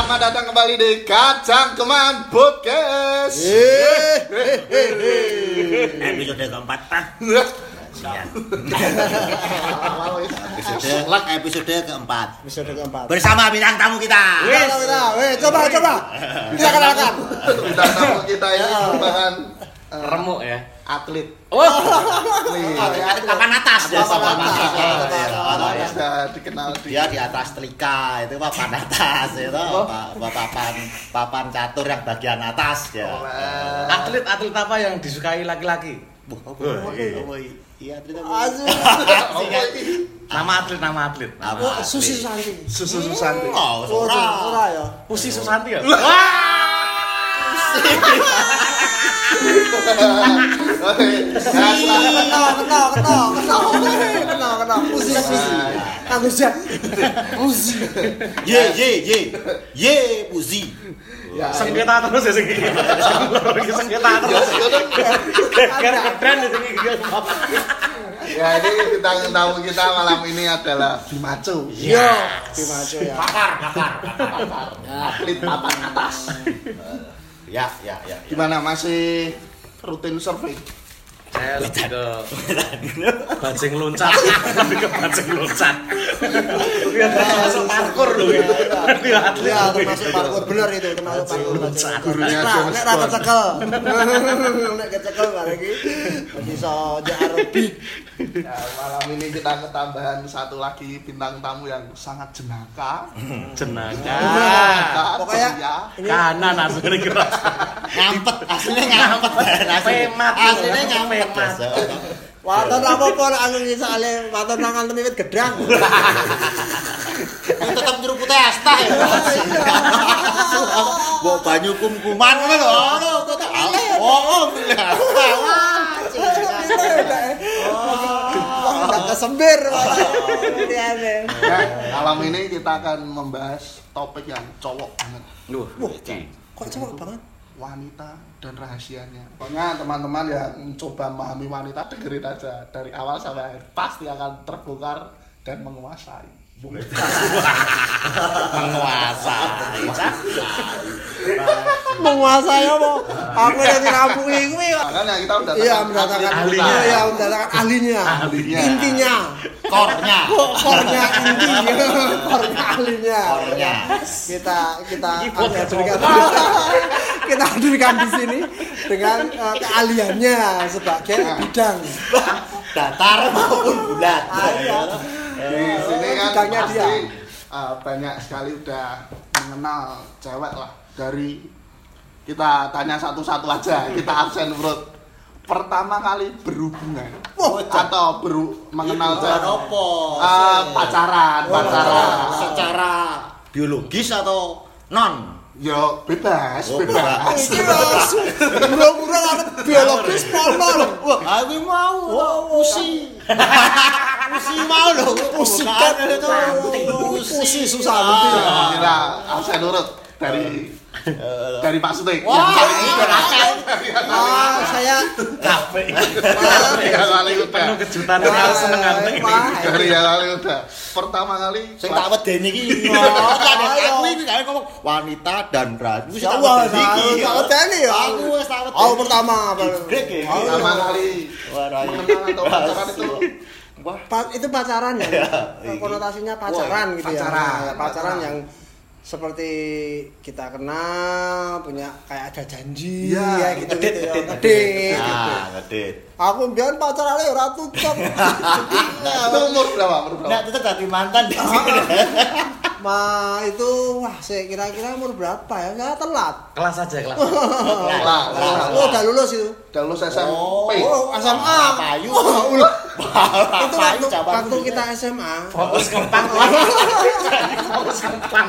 Selamat datang kembali di Kacang Keman Podcast. episode keempat ah episode episode keempat Episode keempat. bersama bintang tamu kita Kita, kita, weh, coba, coba. Kita kenalkan. Bintang tamu kita ini merupakan eh, remuk ya atlet. oh Atlet. papan atas ya Papan atas. atas Papan ya, atas. ya. Sudah dikenal di dia di atas telika itu papan atas itu pa- papan papan catur yang bagian atas ya oleh atlet atlet apa yang disukai laki-laki Wah, Wah, apa- iya. iya atlet apa Asu. Oh, ini. nama atlet nama atlet nama Apa? Oh, Susi Susanti. Susu Susanti. oh Oh, ora ora ya. Pusi Susanti ya Oke, nah. Susi. ye ye ye ye Ya, sengketa terus ya Iki sengketa terus gara keren ya ini bintang tamu kita malam ini adalah Bimacu. Yo, Bimaco ya. bakar bakar bakar Atlet papan atas. Ya ya ya ya. Gimana masih rutin survei? Saya lebih ke bajing loncat. Lebih ke bajing loncat. Biar termasuk parkur loh Dia atlet Ya, termasuk parkour bener itu, termasuk parkour. loncat. Gurunya James nek ra kecekel. Nek kecekel iki bisa lebih. Ya, malam ini kita ketambahan satu lagi bintang tamu yang sangat jenaka. jenaka. Pokoknya kanan asli keras ngampet aslinya ngampet. Aslinya Pemat. aslinya ngampet Pemat. Waton apa-apa nek anu iki soalnya waton nangan temit gedang. Ini tetap nyeruput testa ya bawa banyu kum kuman kan oh tetap oh oh kesembir malah. Liane. Ya, malam ini kita akan membahas topik yang cowok banget. Wah, kok cowok banget? Wanita dan rahasianya. Pokoknya teman-teman yang mencoba memahami wanita dengerin aja dari awal sampai akhir pasti akan terbongkar dan menguasai. menguasai Menguasai apa? Aku yang kuwi. Makanya kita udah Iya, mendatangkan ahlinya. Iya, mendatangkan ahlinya. Ahlinya. Intinya. kornya kornya intinya. Kornya ahlinya. kornya Kita kita kita hadirkan di sini dengan eh, keahliannya sebagai bidang. Datar maupun bulat. Ah, iya. di sini kan Bidangnya pasti dia. uh, banyak sekali udah mengenal cewek lah. Dari kita tanya satu-satu aja kita absen urut pertama kali berhubungan. Wah, atau beru mengenal cewek. Apa Uh, pacaran pacaran. secara biologis atau non yo bebas Oh, bebas. Iki mas, murah-murah ada biologis porno. wah aku mau usi. Usi mau loh Usi. Kan itu Usi susah Ah. nanti. kita absen urut dari dari Pak Sutik Wah, paling iya, udah iya. Ah, saya kafe udah penuh kejutan yang seneng ante Wah, dari yang paling udah pertama kali sing tak wedeni iki. Oh aku iki gak ngomong wanita dan ras wis tak wedeni iki. tak wedeni ya. aku wis tak wedeni. Oh, pertama. Pertama kali Wah, rai. mengenal atau pacaran itu. Wah. Itu pacaran ya, iya. konotasinya pacaran Wah, gitu ya. pacaran pacaran. yang seperti kita kenal, punya kayak ada janji Iya, ya gitu ngedit, gitu ya. ngedit, Ngedit, gitu. nah ngedit Aku biar pacarannya ora tutup. itu umur berapa umur berapa Nah, tetep dadi mantan di sini. Ma itu wah saya kira-kira umur berapa ya? Saya telat. kelas aja kelas Lah, lah, Oh, udah lulus itu. udah lulus SMP Oh, SMA. Payu. Oh, itu waktu, waktu kita SMA. fokus kempang fokus kempang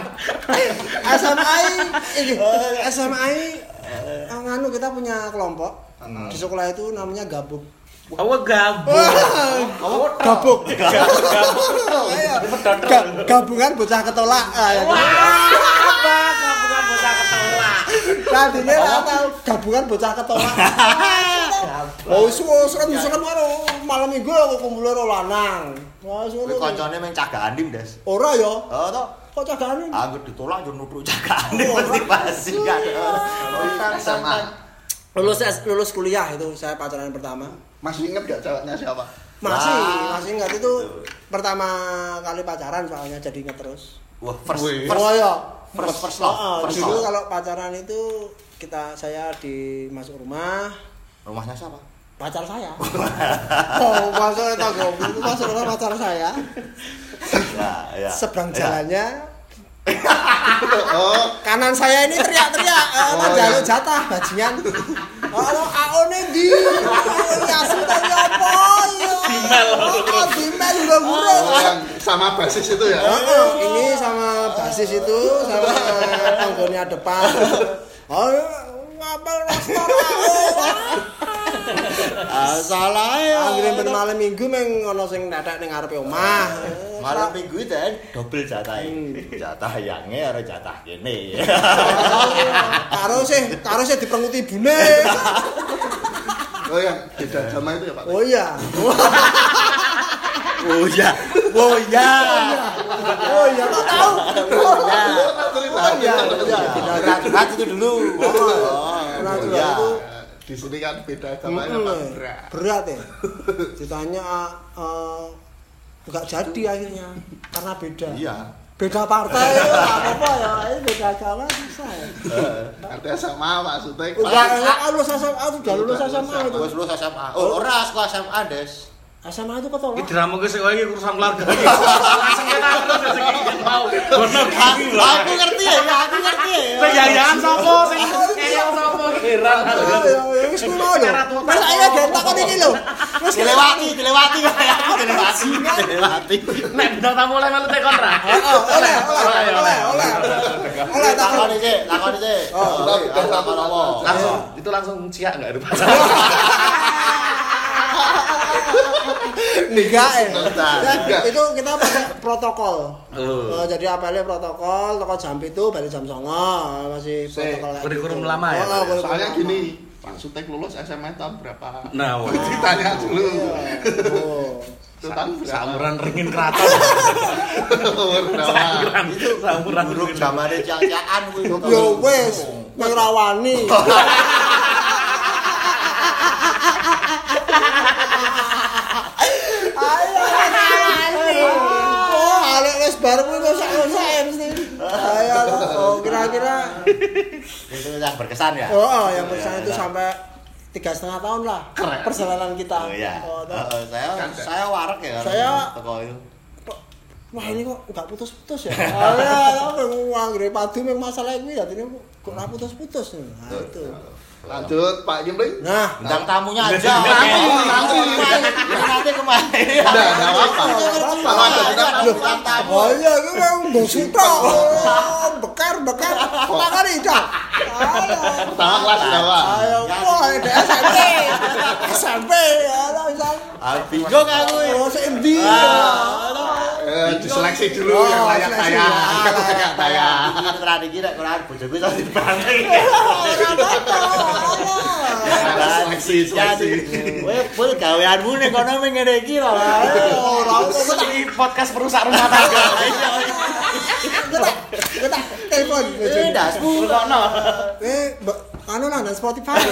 SMA ini SMA eh, nganu kita punya kelompok di sekolah itu namanya gabuk. Awa gabung. Oh, gabuk. Ayo. Ga- gabungan bocah ketolak. Ah, ya. Apa gabungan bocah ketolak? Tadinya tahu gabungan bocah ketolak. Oh, wis wis serem-serem karo malam minggu aku kumpul karo lanang. Wah, ngono. koncone meng cagak andim, Des. Ora ya. Oh, toh. kok cagane. Aku ditolak yo nutuk cagane motivasi kan. SMA. Lulus S- lulus kuliah itu saya pacaran pertama. Masih inget gak ceweknya siapa? Masih, Wah. masih ingat itu pertama kali pacaran soalnya jadi inget terus. Wah, first Wih. first oh iya. first first love, Oh, first dulu kalau pacaran itu kita saya di masuk rumah Rumahnya siapa? pacar saya. oh, masuk itu goblok itu masuk rumah pacar saya. Ya, ya. Seberang Ya. jalannya Oh, kanan saya ini teriak-teriak eh, Oh, menjaluk iya. jatah bajingan. Halo, aone di. Ya sudah apa ya? Dimel. Oh, oh, burung. yang sama basis itu ya? Oh, ini sama basis itu sama panggonya depan. Oh, ngapel roster Ah, salah ya. Anggere ben malam Minggu meng ono sing netek ning ngarepe omah. Malam minggu itu kan double jatah Jatah yange karo jatah kene. Karo sih, karo sih diperenguti ibune. Oh yang beda agama itu ya Pak? Oh iya. Oh ya. Oh ya. Oh iya, kok tahu. Oh ya. Oh iya, iya. Berat berat itu dulu. Oh, Berat oh, juga ya. itu. Di sini kan beda? Berat. Berat ya. Ditanya eh enggak jadi akhirnya karena beda. Iya. Beda partai ya, nggak apa-apa ya. Ini beda agama susah ya. Artinya sama Pak Sutek. Udah eh, lulus SMA, aku udah lulus SMA itu. Gua lulus SMA. Oh, ora sekolah SMA, Des. SMA itu ketolak. Iki drama wae iki urusan keluarga iki. Kita terus iki mau. Aku ngerti ya, ya, aku ngerti ya. Penyayaan sapa sing eyang sapa heran. Oh, ya, ya, wis mau lho. Mas kon iki lho. Wis Dilewati, dilewati kayak aku dilewati, dilewati. Nek bintang tamu oleh melu tekon ra. Oh, oleh, oleh, oleh, oleh. Oleh tak Takoni sih, takoni sih. Oh, Oh, takon apa? Langsung itu langsung ciak enggak ada pacar. enggak ya. Bentar. Ya, Itu kita pakai protokol. Oh. Oh, jadi apalnya protokol, toko jam itu balik jam 09.00 masih Si, protokol kayak kurikulum gitu. lama ya? Oh, kurikulum Soalnya lama. gini, Pak Sutek lulus SMA tahun berapa? Nah, wah. Ditanya dulu. Oh. Itu tahun berapa? Samuran ringin keraton. Samuran. Samuran Buruk ringin. zamane cak-cakan kuwi. Yo wes, nang rawani. Ayo rawani. Oh, alek wes baru kuwi kok sak-sak mesti. Ayo, oh kira-kira Itu yang berkesan ya. Oh, oh, yang Iya, itu iya. sampai tiga setengah tahun lah perjalanan kita. Oh iya. Oh, toh. Oh, saya saya warak ya. Saya- toko itu. Wah ini kok nggak putus-putus ya? Ah, ya, ya, uang gede padu memang masalah ini ya, ini kok nggak putus-putus nih. Nah, itu. Lanjut Pak Gimling. Nah, Bintang tamunya aja. Nanti, Nanti. Nanti kemarin. Enggak apa-apa. Kalau ada bintang tamu. Oh iya, itu memang nggak suka. Oh, bekar, bekar. Itu. Ayo. Pertama kelas berapa? Ayo, wah, ada SMP. SMP. Ah, bingung aku. Oh, sendi. Eh, diseleksi dulu Oh, yang layak tayang. Ah, Yang layak tayang. Iki terane iki nek Quran bojoku iso dibanting. Seleksi, seleksi. Kowe full gaweanmu nek kono mung ngene iki lho. Ora apa kok Ini podcast perusak rumah tangga. kita telepon. Eh, dasmu. Kono. Eh, anu dan Spotify.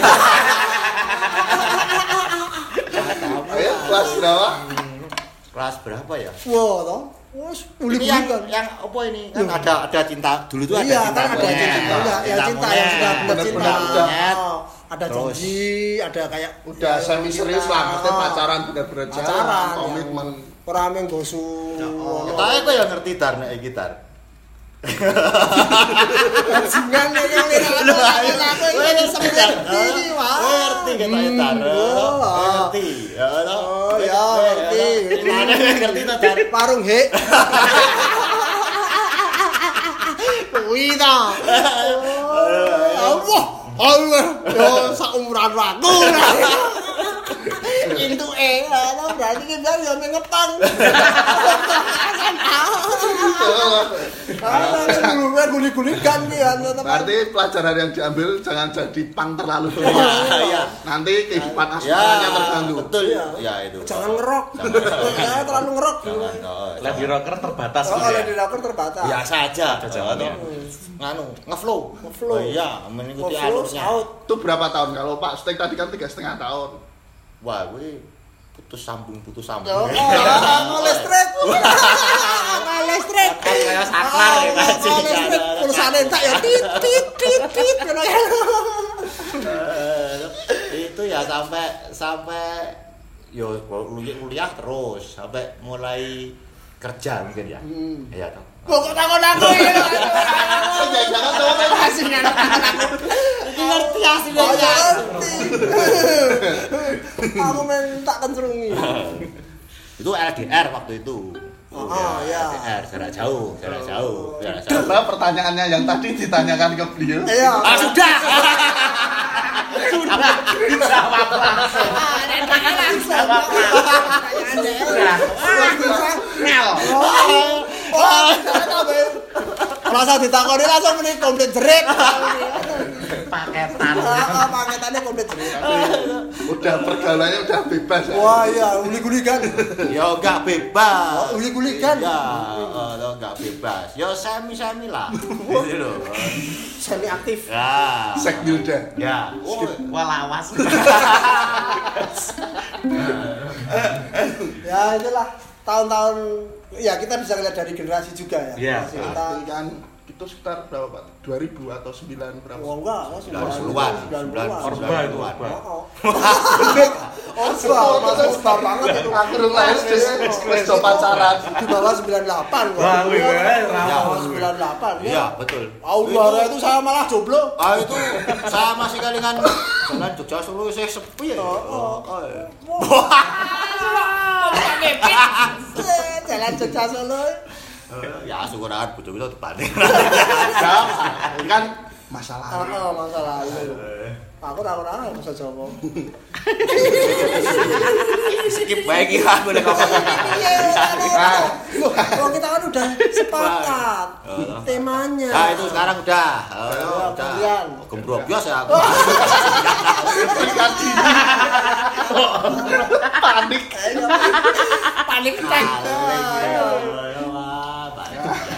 Ayo, kelas berapa? Kelas berapa ya? Wah, toh. Wes, Ini yang kan. yang apa ini? Kan ada ada cinta. Dulu tuh ada Iya, cinta. kan ada cinta, enggak, ya cinta yang sudah benar cinta. Benar-benar udah. Oh, ada Terus. janji, ada kayak Udah semi serius lah, maksudnya pacaran bener-bener jalan, Pacaran, komitmen. Ora meng gosu. Kita kok ya ngerti tar nek gitar. Ayo. Aku Kowe ini ngerti ngerti. Hmm, Kowe oh. Ngerti. Ya. Oh, ya, ngerti. Gimana ngerti to tar? Warung he. Kuwi ta. Allah. Allah. Yo sak umuran aku. Itu eh, apa berarti kita ya ngepang. Ah, dulu kan guli-gulikan ki ya tetep. Berarti pelajaran yang diambil jangan jadi pang terlalu tua. Iya. Nanti kehidupan Ya, asmaranya terganggu. betul. Iya. Ya itu. Jangan ngerok. Ya terlalu ngerok. Lady rocker terbatas Oh, gitu kalau ya. di dapur terbatas. biasa aja Ada nganu ngeflow Ngeflow. oh, iya mengikuti alurnya. Itu berapa tahun? Kalau Pak Stek tadi kan tiga setengah tahun. Wah gue putus sambung putus sambung Oh, oh, listrik. listrik. kayak saklar ya listrik. Pulsane entak ya tit tit tit tit. Ngono ya. Eh, itu ya sampai sampai yo kuliah kuliah terus sampai mulai kerja mungkin ya Hmm. iya toh Kok takon aku ya. Jangan tahu Aslinya aku. Iki ngerti aslinya Oh, ya. ngerti. Aku main tak kencrungi. itu LDR waktu itu Oh, oh, iya. LDR jarak jauh jarak jauh jarak jauh Coba pertanyaannya yang tadi ditanyakan ke beliau. Iya. ah sudah Sudah dijawab langsung. Mel. Oh, Rasa ditakoni langsung meni komplit jerit. Paketan. Ah, paketannya komplit jerit. Udah pergaulannya udah bebas ya. Wah, iya, uli-gulikan. ya enggak bebas Oh, uli-gulikan. ya oh, enggak bebas ya semi semi lah gitu loh Semi aktif. ya Sek Yuda. ya oh, Walawas. Ya, itulah tahun-tahun ya kita bisa lihat dari generasi juga ya. Iya. Generasi kita Tapi kan itu sekitar berapa Pak? 2000 atau 9 berapa? Oh enggak, oh, sembilan puluhan sembilan sembilan puluhan. Orba itu, puluhan orba. Oh, oh. Orba banget itu. Aku rumah SD do pacaran. Di bawah 98 kok. Wah, wih, wih, Di rawan. bawah 98 iya ya. betul Aurora itu saya malah jomblo. ah itu saya masih kalingan jalan Jogja Solo saya sepi ya Oh, oh, iya. Eh, Jalan Jogja Solo. Ya syukuran bojo itu dibanding Ya, ini kan masalah. Ah, ah, masalah itu. Aku tak ora bahasa Jawa. skip baik ya aku udah ngomong. Iya, Nah, Kalau kita kan udah sepakat temanya. nah itu sekarang udah. Oh, udah. gembrok biasa ya aku. Panik. panik attack.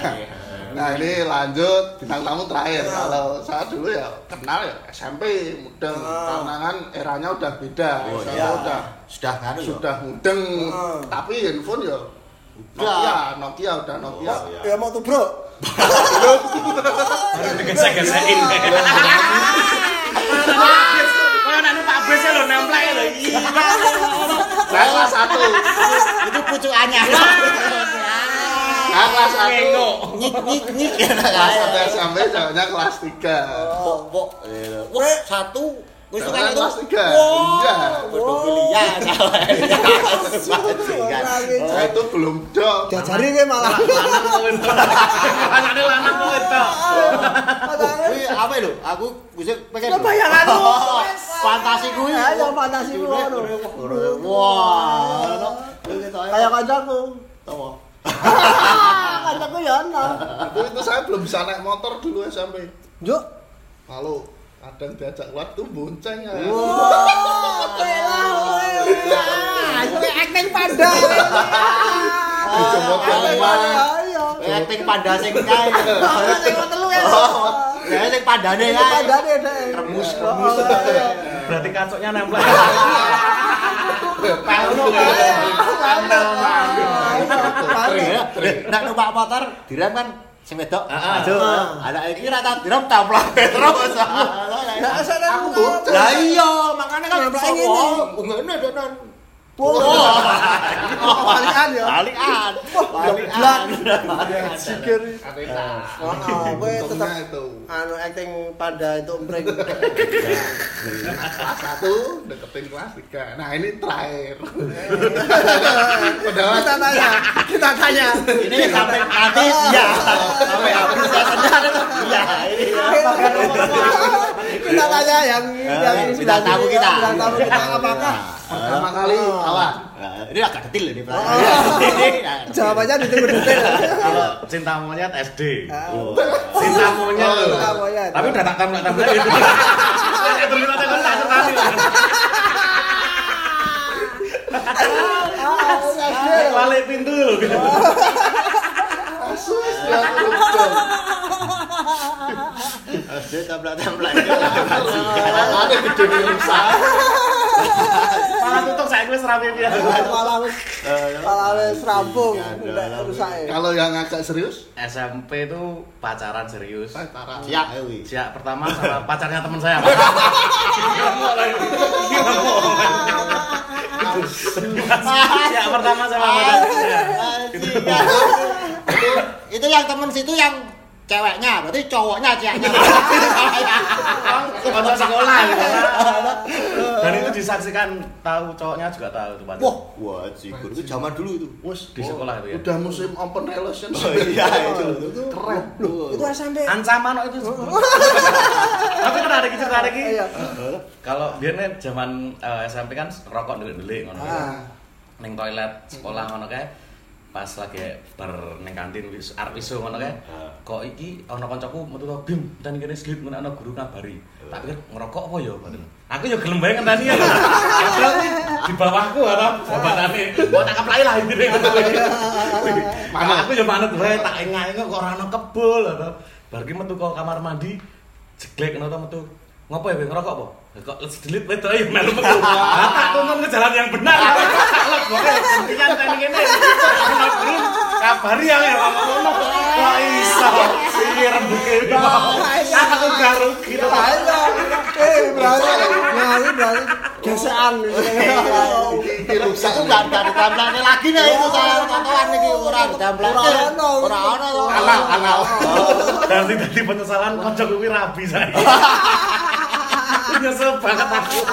Nah ini lanjut bintang tamu terakhir. Kalau saya dulu ya kenal ya SMP mudeng. Karena kan eranya udah beda. Oh, Saya iya. udah sudah nganu ya sudah mudeng. Ah. Tapi handphone ya Udah. Nokia, Nokia udah Nokia. Oh, iya. Ya mau tuh bro. Baru digesek-gesekin. Anak Pak Bes ya nemplek. Iya. Kelas satu. itu pucukannya Kelas satu. Nyik nyik nyik Kelas satu SMP jawabnya kelas tiga. pok pok wah satu wis kan itu kelas tiga. Wah, Iya. pedofilia Saya itu belum dong. Diajari kowe malah. Anaknya lanang kau itu. Kuwi apa lho? Aku bisa pengen. Lo bayanganmu. Fantasi kuwi. Ayo fantasi ngono. Wah. Kayak kancaku. Tahu. Kancaku ya ana. Itu, itu saya belum bisa naik motor dulu SMP. Juk. Kalau kadang diajak keluar tuh bonceng ya. Wah, kowe lah. Kowe acting panda. Yang? Ayo. Acting panda sing kae. Sing telu ya. Ya sing pandane kae. pandane deh. Remus, remus. Berarti kacoknya nemplek. Pelno Nek numpak motor direm kan? Sing wedok. Ah, ah. Aduh. Anak iki rata direm taplak terus. Lah iya, makanya kan Kenapa sopo. Ngene donan. Balikan ya. Balikan. Balikan. Sikir. Oh, kowe tetep anu acting pada itu. Kelas satu deketin kelas. Nah ini terakhir. Padahal Kita tanya, kita tanya. Ini sampai nanti iya. Sampai habis sadar. Iya, ini. Kita kita tanya yang yang Eh, sudah tamu kita. bintang tamu kita apakah Pertama kali kawan. Nah, ini agak detil ini Oh. pertanyaan. jawabannya ditunggu detail Kalau cinta monyet SD. Oh. Cinta monyet Oh, cinta monyet. Tapi udah tak tembak tembak gitu. Ya terus kita kan tak. Ah. Balik pintu loh. gitu. Asus ya lucu. SD template-template. Ada gede nih Lusa. Malah tutup saya wis rapi piye. malah wis malah wis rampung rusak ya Kalau yang agak serius, SMP itu pacaran serius. pacaran. Siap, eh, wih. Siap pertama sama pacarnya teman saya. Siap pertama sama pacarnya. itu itu yang temen situ yang ceweknya berarti cowoknya ceweknya Kocok sekolah gitu. Dan itu disaksikan tahu cowoknya juga tahu tuh wah wah cikur itu zaman dulu itu Wes, Di sekolah itu ya? Udah musim open relationship. Oh, iya, itu. Keren. itu SMP Ancaman kok itu. Tapi menarik iki. iya Kalau biasanya zaman eh, SMP kan rokok delik-delik ngono. Ah. Ning toilet sekolah ngono kae pas lagi bar ning kantin wis arep iso ngono kae. Kok iki ana kancaku metu to bim dan kene slit men ana guru ngabari. Tak pikir ngerokok apa ya. Aku ya gelem bae ngenteni ya. Di bawahku ora babatane. Kok tak keplai lah intine ngono. Mana aku ya manut bae tak engah-engah kok ora ana kebul to. Bar ki metu kok kamar mandi jeglek ngono metu. Ngopo ya ngerokok apa? Kok les delit wedo ya melu metu. Tak tuntun ke jalan yang benar. Salah boleh gantian tani kene. Kena belum kabari ya ya ngono. Wah iso. Iki rembuke. Aku gak rugi to. eh berarti ini berarti gesekan Iki Lusa. itu nggak nggak ditemplate lagi nih itu saya tontonan nih orang ditemplate Ora ono. ora ono to Anal, anal. Dan tidak di penyesalan kocok kuwi rabi saya. Nyesel banget aku.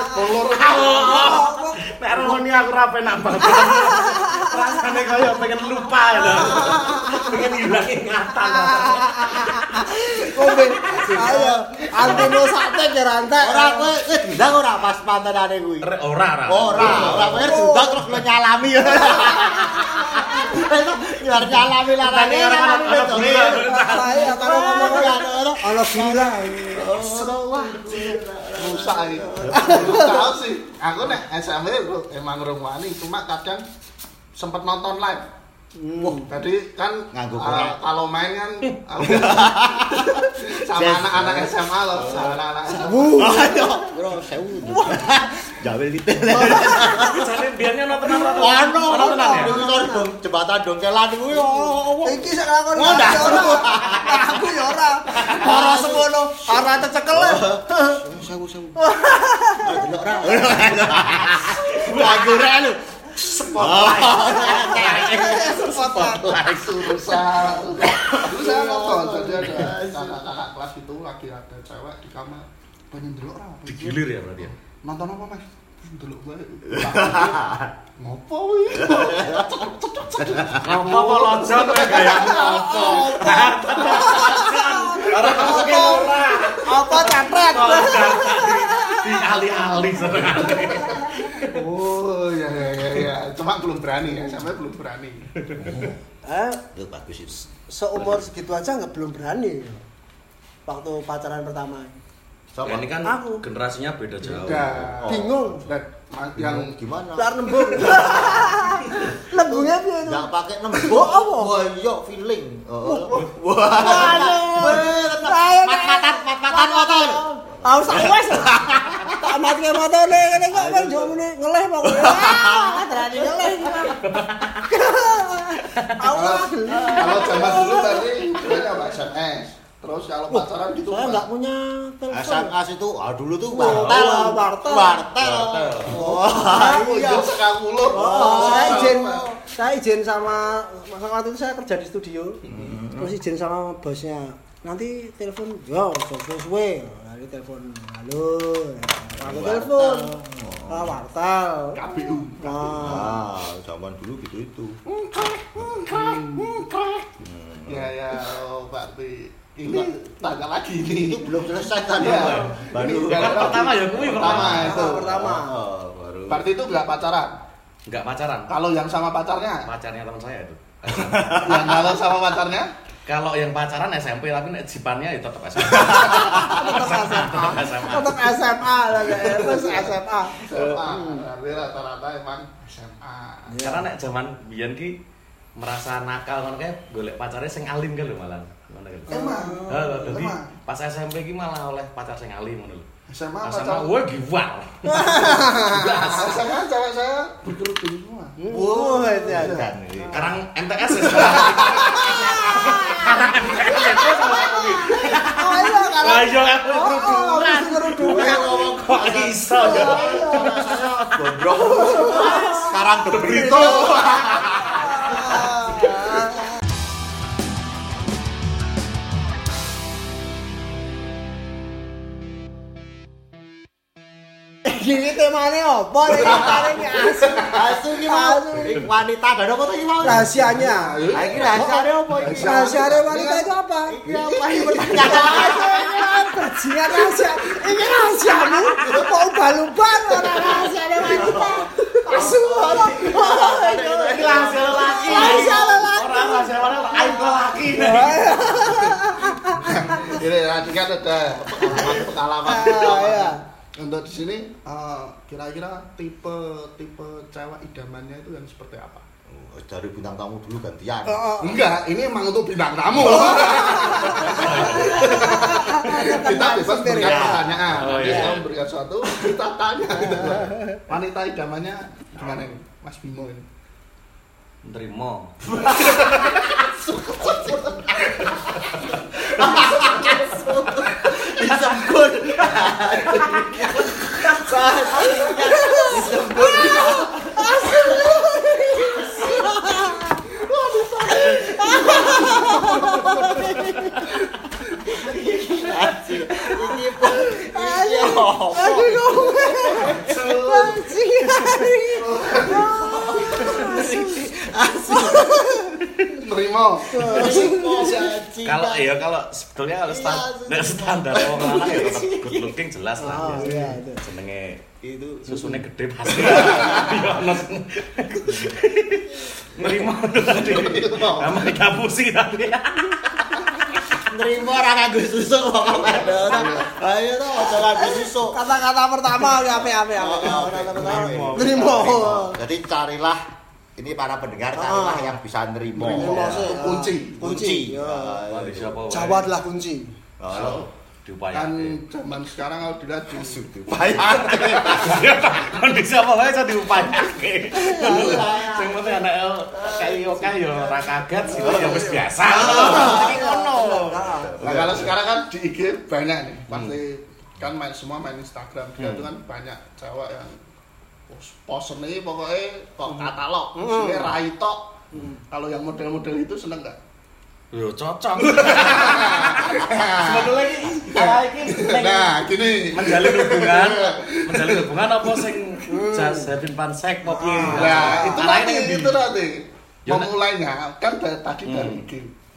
Nek roni aku ra penak banget. Rasane kaya pengen lupa ya. Pengen hilang ingatan. Kombe. Ayo, antino sate ya rantai. ora kowe kowe diundang ora pas pantanane kuwi Ora ora. ora ora kowe diundang terus lo nyalami biar nyalami lah Tadi orang anak anak gila. Saya kalau ngomong ana gila. Iki. Belum tahu sih. Aku nek SMP emang rumani cuma kadang sempet nonton live. Wah, Tadi kan korek. kalau main kan sama anak-anak SMA loh, sama anak-anak SMA. bro sewu jawel gitu Jane biarnya nonton apa? ono Nonton ya. ono dong jembatan dongkelan kuwi oh iki sak lakon Oh, dah. Aku ya ora. Ora semono, ora tecekel. sewu sewu ayo delok ra lagu ra lu Spotlight Lusa. Dulu saya nonton, jadi ada kakak-kakak kelas itu lagi ada cewek di kamar. Pengen dulu orang. Digilir ya berarti ya. Nonton apa mas? Dulu gue. Ngopo wih? Apa apa loncat kayak apa? Ora masuke ora. Apa catrek? Di alih-alih senengane. Oh ya ya ya ya. Cuma belum berani ya, sampai belum berani. Eh, bagus itu seumur segitu aja nggak belum berani. Waktu pacaran pertama. Ya, ini kan Aku. generasinya beda jauh. Udah. Bingung. Dan ma- yang gimana Keluar nembung. Lembungnya piye itu? nggak pakai nembus Oh, apa? wah iya feeling Oh, Waduh. wah Ayo, mat-matan mat-matan motor Tahu sak wes. Tak mati ke motone ngene kok kan yo muni ngeleh pokoknya. Terani ngeleh. Aku kalau, zaman dulu tadi banyak apa SMS. Terus kalau pacaran gitu. Saya nggak punya telepon. SMS itu ah dulu tuh wartel wartel. wartel wah iya izin sekanguluh. Oh, saya izin saya izin sama masa waktu itu saya kerja di studio. Terus izin sama bosnya. Nanti telepon, yo, suwe-suwe. Nanti telepon, halo. Aku telepon. Ah, wartel. KPU. Nah, ah zaman dulu gitu itu Ya ya, oh, Pak Pi. Ini tanya lagi ini. Itu belum selesai tadi. Iya. Baru Ini Kan pertama ya kuwi Pertama pertama. itu. pertama. Oh, baru. Berarti itu nggak pacaran. Enggak pacaran. Kalau yang sama pacarnya, Pacarnya teman saya itu. yang kalau sama pacarnya, Kalau yang pacaran SMP tapi nek jipannya ya tetap SMP. Tetap SMA. Tetap SMA. Tetap SMA lah ya. Terus SMA. SMA. Berarti rata-rata emang SMA. Karena nek zaman biyen ki merasa nakal ngono kae golek pacare sing alim kan lho malah. Kan. Emang. Heeh, dadi pas SMP ki malah oleh pacar sing alim ngono lho. SMA Pas pacar. SMA wah giwar. SMA cewek saya berkerudung semua. Wah, itu ya. Kan, ini. Sekarang MTS ya sekarang. Oh iya, karena Lah yo aku Oh, oh, kerudungan. kerudungan. Kok iso ya? Gondrong. Sekarang Debrito. Gini temanya apa? Ini temanya asu. Asu ki mau. Eh, Wanita dan apa tadi mau? Rahasianya. Ah, ini rahasianya apa ini? Rahasia wanita itu apa? Ini apa ini pertanyaan? Rahasia bajingan rahasia. Ini rahasiamu. Kok ubah-ubah orang rahasia wanita. Asu. Ini rahasia lelaki. Rahasia lelaki. Orang rahasia mana aib lelaki. Ini tadi kan ada pengalaman Ah, pengalaman. iya. Untuk di sini eh, kira-kira tipe tipe cewek idamannya itu yang seperti apa? Oh, Dari bintang tamu dulu gantian. Oh, oh. Enggak, ini emang untuk bintang tamu. kita bebas memberikan Ya. pertanyaan. Oh, iya. kita memberikan suatu, kita tanya. gitu. Wanita idamannya gimana ini? Mas Bimo ini. Nerimo. Disebut. Disebut. Ini pun. Ini apa? Aduh, bajingan. Nerimo. Kalau ya kalau sebetulnya kalau sta- nek standar wong lanang ya tetep good looking jelas lah. Oh, ya. iya, itu. Jenenge itu susune gede pasti. Ya ono. Nerimo tadi. Sama kapusi tadi. nerima orang nganggo susu kok ada orang ayo to aja nganggo susu Kata-kata pertama. Kata pertama. Nerimo. jadi carilah ini para pendengar carilah Ah. yang bisa nerimo Nerimo sih. Kunci. Kunci. Ya. Siapa wae. Jawablah kunci. Oh, Kan diupayakan. zaman sekarang kalau dilihat di Kondisi apa wae iso diupayake. Sing penting anak kayak oke ya ora kaget sih ya wis biasa. Iki ngono. Nah, kalau sekarang kan di IG banyak nih, pasti kan main semua main Instagram. Dia itu kan banyak cewek yang post nih pokoknya kok katalog, isinya rai tok. Kalau yang model-model itu seneng gak? Yo cocok. Sebetulnya iki ah, iki Nah, gini. menjalin hubungan, menjalin hubungan apa sing jas Devin Pansek apa piye? Nah, itu Arahnya nanti, itu nanti. Ya, Memulainya kan dari tadi dari Hmm. IG.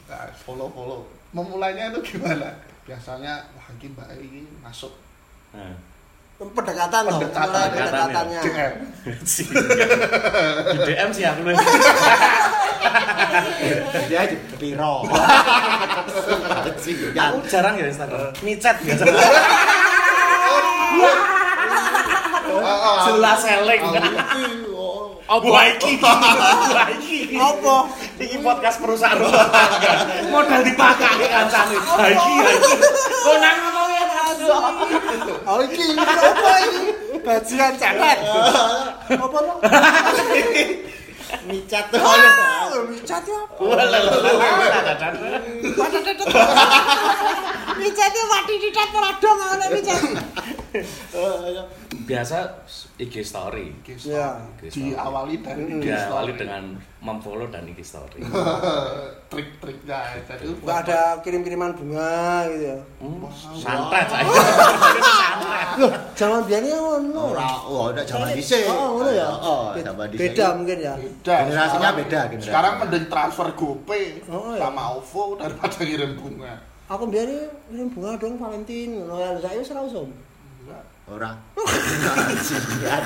Nah, follow-follow. Memulainya itu gimana? Biasanya wah ini Mbak ini masuk Nah, Pendekatan loh. Pendekatan, pendekatannya. DM. Di DM sih aku lu. dia di piro Aku jarang ya Instagram. Micet biasa. Oh, oh, Jelas seleng. oh, Apa iki? Apa iki? Apa? Iki podcast perusahaan rumah tangga. Modal dipakai kancane. Ha iki ha iki. Kok nang ya. Oh iki apa ini? Bajingan cewek. Apa lo? micat tuh micat ya apa? Micatnya wadi di dapur adong ana micat. Biasa IG story. IG Ya. story. Diawali dari IG Diawali story. dengan memfollow dan IG story. trik-triknya jadi Enggak ada kirim-kiriman bunga gitu ya. Hmm, Santet saya. Santet. Loh, zaman biyen ngono. ora oh ada zaman dhisik Oh, ngono ya. oh Be- zaman dhisik Beda mungkin ya. beda Generasinya Sekarang- beda, generasi. sekarang mending transfer GoPay Oh, iya. sama OVO daripada ngirim bunga aku biar ngirim bunga dong Valentine ngono ya saya wis ora usum Ora. Bajingan.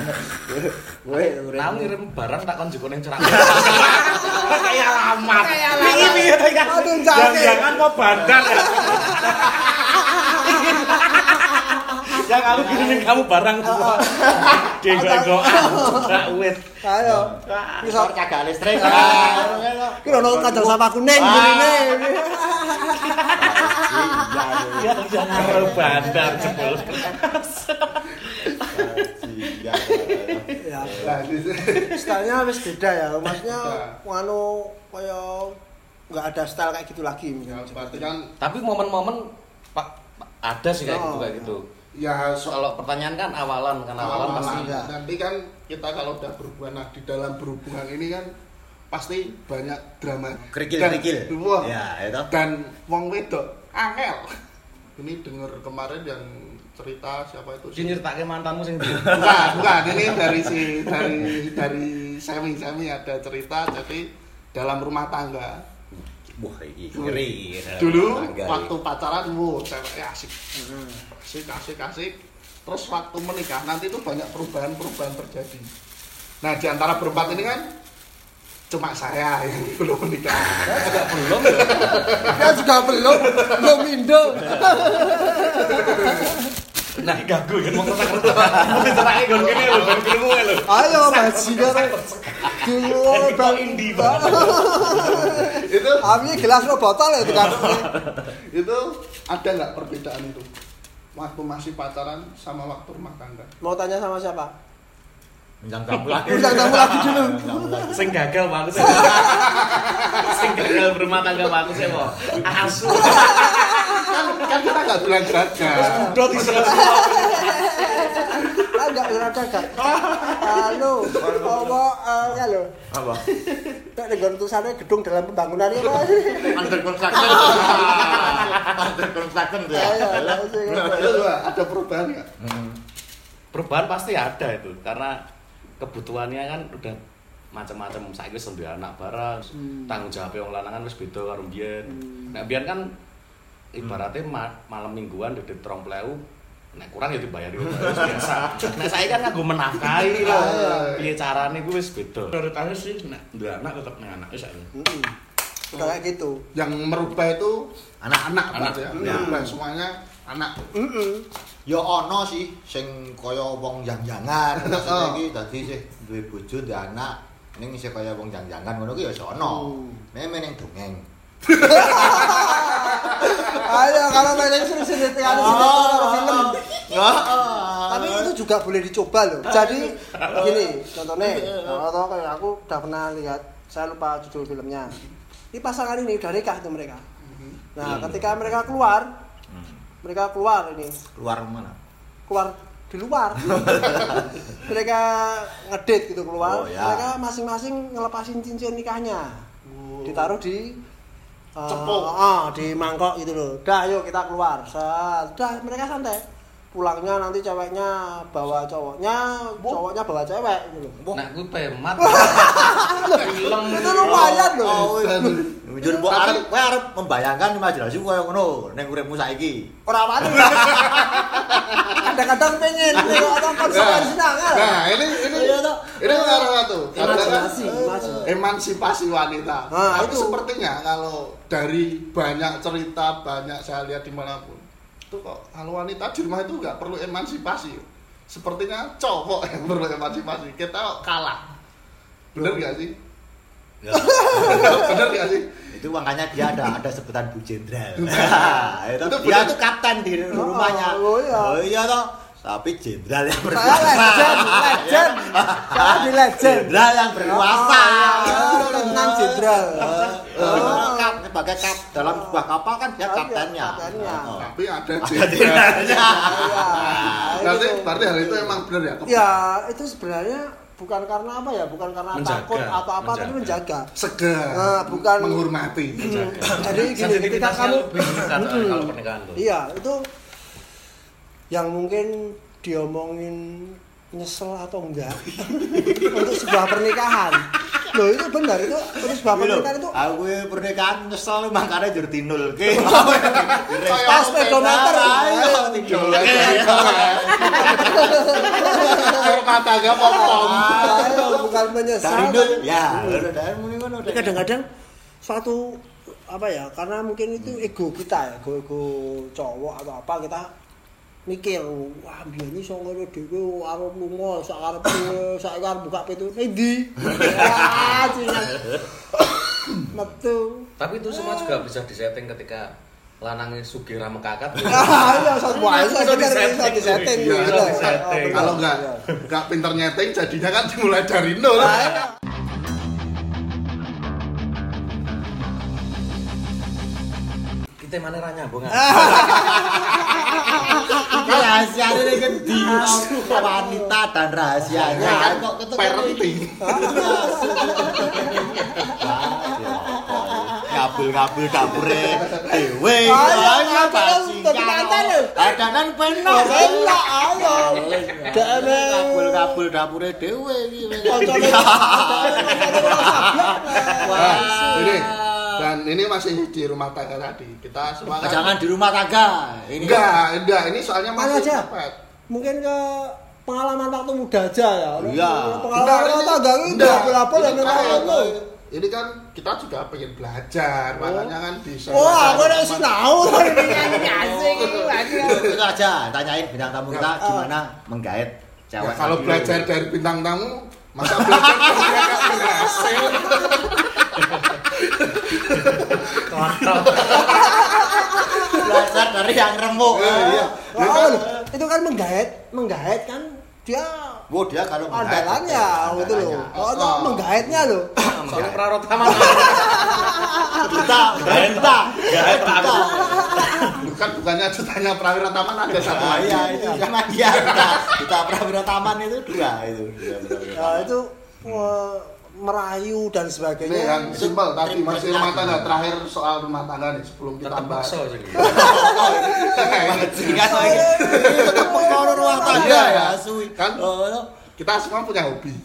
Kowe urip. Ngirim barang tak kon ning cerak. kayak alamat. Iki piye to iki? Aduh, jangke. Jangan mau bandar ya. Yang aku kirimin kamu barang semua. Denggo tak wit. ayo Bisa kagak listrik. ki ono kadal sama kuning burine Iya, Jangan bandar jebul. iya. ya Nah, stylenya wis beda ya maksudnya anu kaya nggak ada style kayak gitu lagi ya, kan Tapi momen-momen Pak ada sih kayak gitu Oh. kayak gitu. ya soal Kalau pertanyaan kan awalan kan awalan pasti ya. nanti kan kita kalau udah berhubungan nah di dalam berhubungan ini kan pasti banyak drama Kerikil Dan- kerikil. wah, Ya, itu. dan wong wedok angel ini denger kemarin yang cerita siapa itu? Ki nyeritake mantanmu sing bukan bukan. Ini dari si dari dari semi. Semi ada cerita jadi dalam rumah tangga. Wah, ngeri. dulu Tangga, waktu pacaran wow cewek asik. Asik asik asik. Terus waktu menikah nanti itu banyak perubahan perubahan terjadi. Nah di antara berempat ini kan cuma saya yang belum menikah Agak belum. ya juga belum belum indo Nah, gagu kan mau kertas-kertas. Mau dicerake gon kene lho, ben krungu lho. ayo bajingan dulu Kok indie banget. itu Abi gelas lo botol ya itu kan itu ada nggak perbedaan itu waktu masih pacaran sama waktu rumah tangga mau tanya sama siapa Undang tamu lagi. Undang tamu lagi dulu. Sing gagal bagus ya. Sing gagal berumah tangga bagus ya, kok. Asu. kan kan kita nggak bilang gagal Udah bisa ah enggak enggak enggak halo apa eh, ya lo Apa? Nek dengan tulisannya gedung dalam pembangunan ya. Under construction. Under construction ya. Ayo. Itu juga ada perubahan nggak perubahan pasti ada itu karena kebutuhannya kan udah macam-macam. Saya wis duwe anak bareng Hmm. tanggung jawab wong lanangan wis beda karo biyen nek biyen kan ibaratnya ma- malam mingguan duit 30.000 nek kurang ya dibayar itu biasa. Nek saya kan nganggo menafkahi lah. Ah. piye carane kuwi wis beda. Prioritasnya sih nek duwe anak tetep ning anak. Wis Mm-mm. Udah kayak gitu. yang merubah itu Anak-anak. anak Anak. ya Ya. merubah semuanya anak Mm-mm. Ya ono sih sing kaya wong jang-jangan. Maksudnya iki dadi sih duwe bojo duwe anak. Ning isih kaya wong jang-jangan ngono ki ya iso ono. Hmm. Meme ning dongeng. Ayo kalau main seru-seru Oh. film. Heeh. Tapi itu juga boleh dicoba loh. Jadi gini, contohnya, atau kayak aku udah pernah lihat, saya lupa judul filmnya. Ini pasangan ini udah nikah itu mereka. Nah, ketika mereka keluar, mereka keluar ini, keluar mana? keluar di luar. mereka ngedate gitu keluar. Oh, ya. Mereka masing-masing ngelepasin cincin nikahnya. Ditaruh di eh, Cepuk. ah, di mangkok gitu loh. Dah, yuk kita keluar. Set. Dah, mereka santai. Pulangnya nanti ceweknya bawa cowoknya, cowoknya bawa cewek gitu loh. nah kuwi pemat film Itu lumayan loh. Oh, Jujur mbok arep kowe arep membayangkan imajinasi koyo ngono ning uripmu saiki. Ora wani. Kadang-kadang pengen atau konsekuensi nangal. nah ini ini Iya, toh. ini ngaruh kan Imajinasi, imajinasi. emansipasi wanita Nah, tapi itu. sepertinya kalau dari banyak cerita banyak saya lihat di mana pun itu kok kalau wanita di rumah itu nggak perlu emansipasi sepertinya cowok yang perlu emansipasi kita kalah bener gak sih Ya. bener gak sih itu makanya dia ada ada sebutan Bu Jenderal. itu, Itu dia tuh kapten di rumahnya. oh iya. Oh iya toh. Tapi jenderal yang Saya berkuasa. legend, legend. Saya di legend. Jenderal yang berkuasa. Oh, iya. Tenang jenderal. Oh, kap- sebagai kap dalam sebuah kapal kan dia Oh, iya, kaptennya. Oh. tapi ada Ada jenderal jenderalnya. Iya. berarti Itu. berarti hal itu emang bener ya Ya, itu sebenarnya bukan karena apa ya, bukan karena Menjaga, takut atau apa, tapi menjaga. segar Nah, bukan- menghormati Jadi gini, ketika sensitivitasnya kamu kalau pernikahan tuh Iya, itu yang mungkin diomongin nyesel atau enggak untuk sebuah pernikahan Loh itu benar itu terus bapak Lho, kita itu aku kuwi pernikahan nyesel makane jur tinulke. Pas speedometer. Ayo tinulke. Rumah tangga pom-pom. Bukan menyesal. Tinul ya. Tapi kadang-kadang suatu apa ya karena mungkin itu ego kita ya ego ego cowok atau apa kita mikir wah biar ini so ngono dhewe arep lunga sak arepe sak arep buka pintu endi ah metu Tapi itu semua juga bisa disetting ketika lanangnya sugih ra mekakat. ah iya semua itu Bisa disetting. disetting Iya, gitu. bisa disetting. Oh, Kalau enggak Iya. enggak pinter nyeting jadinya kan dimulai dari nol. Ah, iya. Kita mana ra ah. Rahasiane ning endi? Wanita dan rahasianya kan kok ketemu Parenting. Kabel-kabel dapure dewe. Ayo, lho. Adanan penak. Enak, ayo. Kabel-kabel dapure dewe iki. Koncone Nah, ini dan ini masih di rumah tangga tadi. Kita semua kan- Jangan di rumah tangga. Ini Enggak, enggak. Ini soalnya masih aja? dapat. mungkin ke pengalaman waktu muda aja ya. Iya. Pengalaman Enggak, waktu ini- tangga enggak. berapa dan memang kan- itu. Ini kan kita juga pengen belajar, makanya kan bisa. Wah, aku udah sinau ini ini asik. itu aja tanyain bintang tamu kita Ya. gimana menggait Ya, cewek. kalau tadi. belajar dari bintang tamu, masa belajar dari berhasil? belajar dari yang remuk. Eh, iya. Dia Oh, kan- loh, itu kan menggait, menggait kan dia Wow, dia kalau menggait, andalannya gitu loh. Oh, itu Oh. menggaitnya loh. Soalnya prarota mana? Kita, kita, kita. bukan bukannya ceritanya Prawira Taman ada satu Ah, lagi. iya itu sama dia. Kita, kita Prawira Taman itu dua itu. Dua Ya, Taman. itu eh, merayu dan sebagainya. yang simpel tadi masih rumah tangga terakhir soal rumah tangga nih sebelum kita Tetap bahas. tetap perkara rumah tangga Iya, ya, ya. suwi. Kan? Oh, Kita semua punya hobi.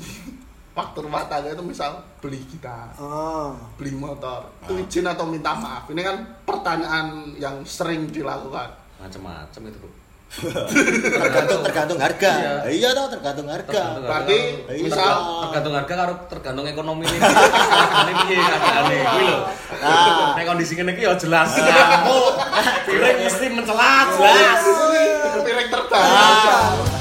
Waktu rumah tangga itu misal beli gitar, Ah. beli motor, itu izin atau minta maaf. Ini kan pertanyaan yang sering dilakukan. Macem-macem itu tergantung tergantung harga. Iya, iya toh tergantung harga. Berarti iya. misal tergantung harga karo tergantung ekonomi ini. Ini piye kadane kuwi lho. Nah, nek kondisi ngene iki ya jelas. Nah. Piring mesti mencelat jelas. Piring terbatas. Nah.